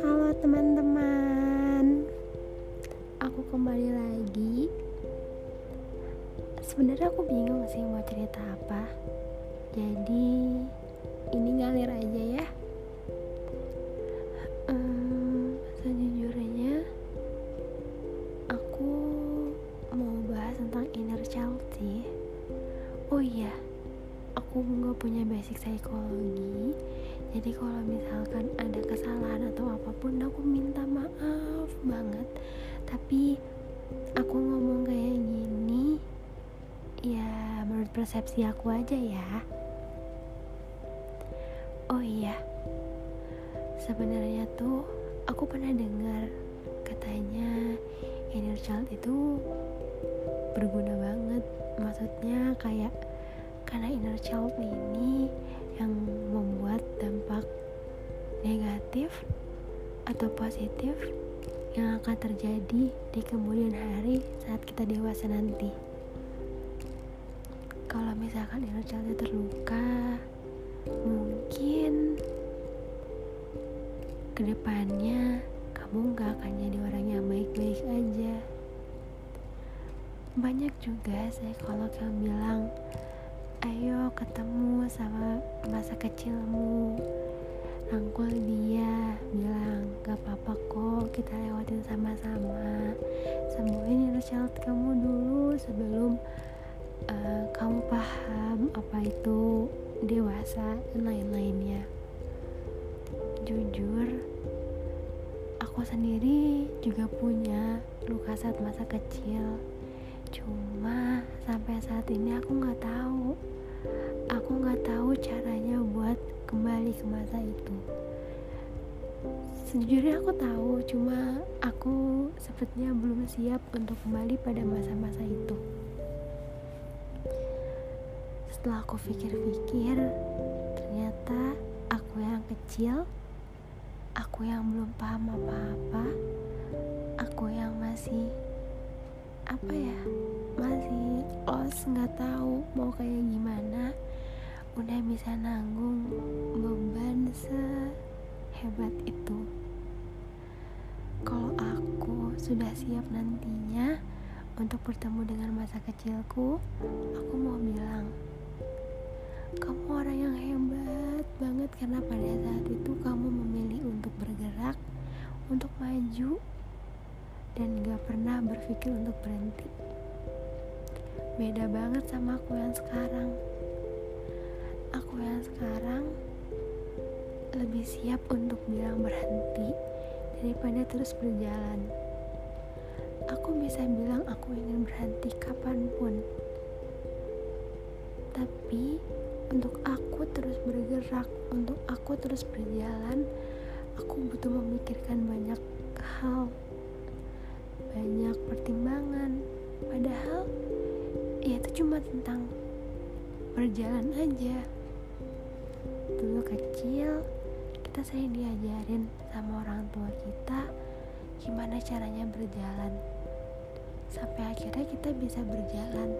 Halo teman-teman, aku kembali lagi. Sebenarnya aku bingung sih mau cerita apa. Jadi ini ngalir aja ya. Sejujurnya aku mau bahas tentang inner child. Oh iya, aku nggak punya basic psikologi. Jadi kalau misalkan ada kesalahan atau apa pun aku minta maaf banget. Tapi aku ngomong kayak gini ya menurut persepsi aku aja ya. Oh iya, sebenarnya tuh aku pernah dengar katanya inner child itu berguna banget. Maksudnya kayak karena inner child ini yang membuat dampak negatif atau positif yang akan terjadi di kemudian hari saat kita dewasa nanti. Kalau misalkan inner childnya terluka, mungkin ke depannya kamu gak akan jadi orang yang baik-baik aja. Banyak juga psikolog yang bilang, ayo ketemu sama masa kecilmu. Rangkul dia bilang gak apa-apa kok kita lewatin sama-sama. Sembuhin inner child kamu dulu sebelum uh, kamu paham apa itu dewasa dan lain-lainnya. Jujur aku sendiri juga punya luka saat masa kecil cuma sampai saat ini aku nggak tahu. Aku nggak tahu caranya buat kembali ke masa itu. Sejujurnya aku tahu cuma aku sepertinya belum siap untuk kembali pada masa-masa itu. Setelah aku pikir-pikir ternyata aku yang kecil aku yang belum paham apa-apa aku yang masih apa ya masih los nggak tahu mau kayak gimana. Udah bisa nanggung beban sehebat itu. Kalau aku sudah siap nantinya untuk bertemu dengan masa kecilku aku mau bilang kamu orang yang hebat banget karena pada saat itu kamu memilih untuk bergerak untuk maju dan gak pernah berpikir untuk berhenti. Beda banget sama aku yang sekarang. Aku yang sekarang lebih siap untuk bilang berhenti daripada terus berjalan. Aku bisa bilang aku ingin berhenti kapan pun. Tapi untuk aku terus bergerak untuk aku terus berjalan aku butuh memikirkan banyak tentang berjalan aja. Dulu kecil kita sering diajarin sama orang tua kita gimana caranya berjalan. Sampai akhirnya kita bisa berjalan.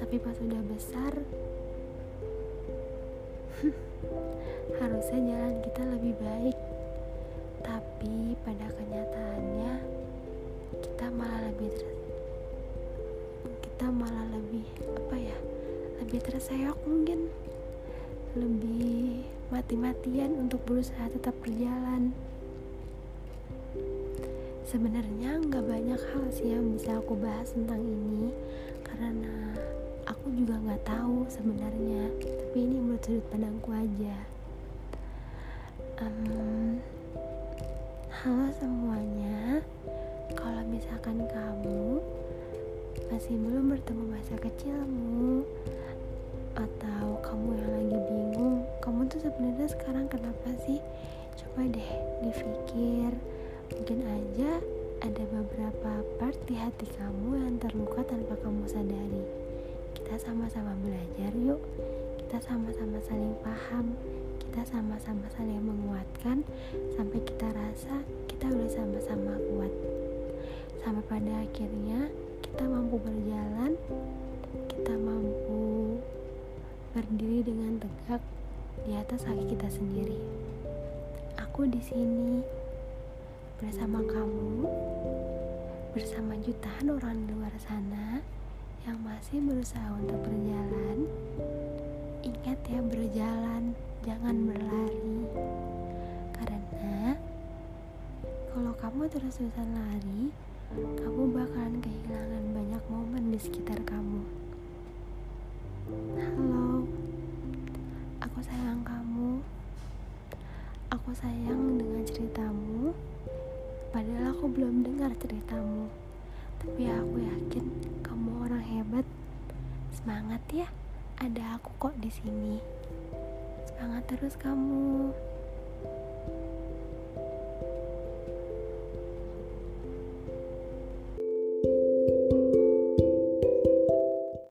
Tapi pas udah besar harusnya jalan kita lebih baik. Tapi pada kenyataannya kita malah lebih ter lebih terseok mungkin. Lebih mati-matian untuk berusaha tetap berjalan. Sebenarnya nggak banyak hal sih yang bisa aku bahas tentang ini karena aku juga nggak tahu sebenarnya. Tapi ini menurut sudut pandangku aja. Um, halo semuanya. Kalau misalkan kamu masih belum bertemu masa kecilmu hati kamu yang terluka tanpa kamu sadari. Kita sama-sama belajar yuk. Kita sama-sama saling paham. Kita sama-sama saling menguatkan. Sampai kita rasa kita udah sama-sama kuat. Sampai pada akhirnya kita mampu berjalan. Kita mampu berdiri dengan tegak di atas kaki kita sendiri. Aku di sini bersama kamu, bersama jutaan orang di luar sana yang masih berusaha untuk berjalan. Ingat ya berjalan, jangan berlari. Karena kalau kamu terus-terusan lari, kamu bakalan kehilangan banyak momen di sekitar kamu. Aku belum dengar ceritamu. Tapi aku yakin kamu orang hebat. Semangat ya, ada aku kok di sini. Semangat terus kamu.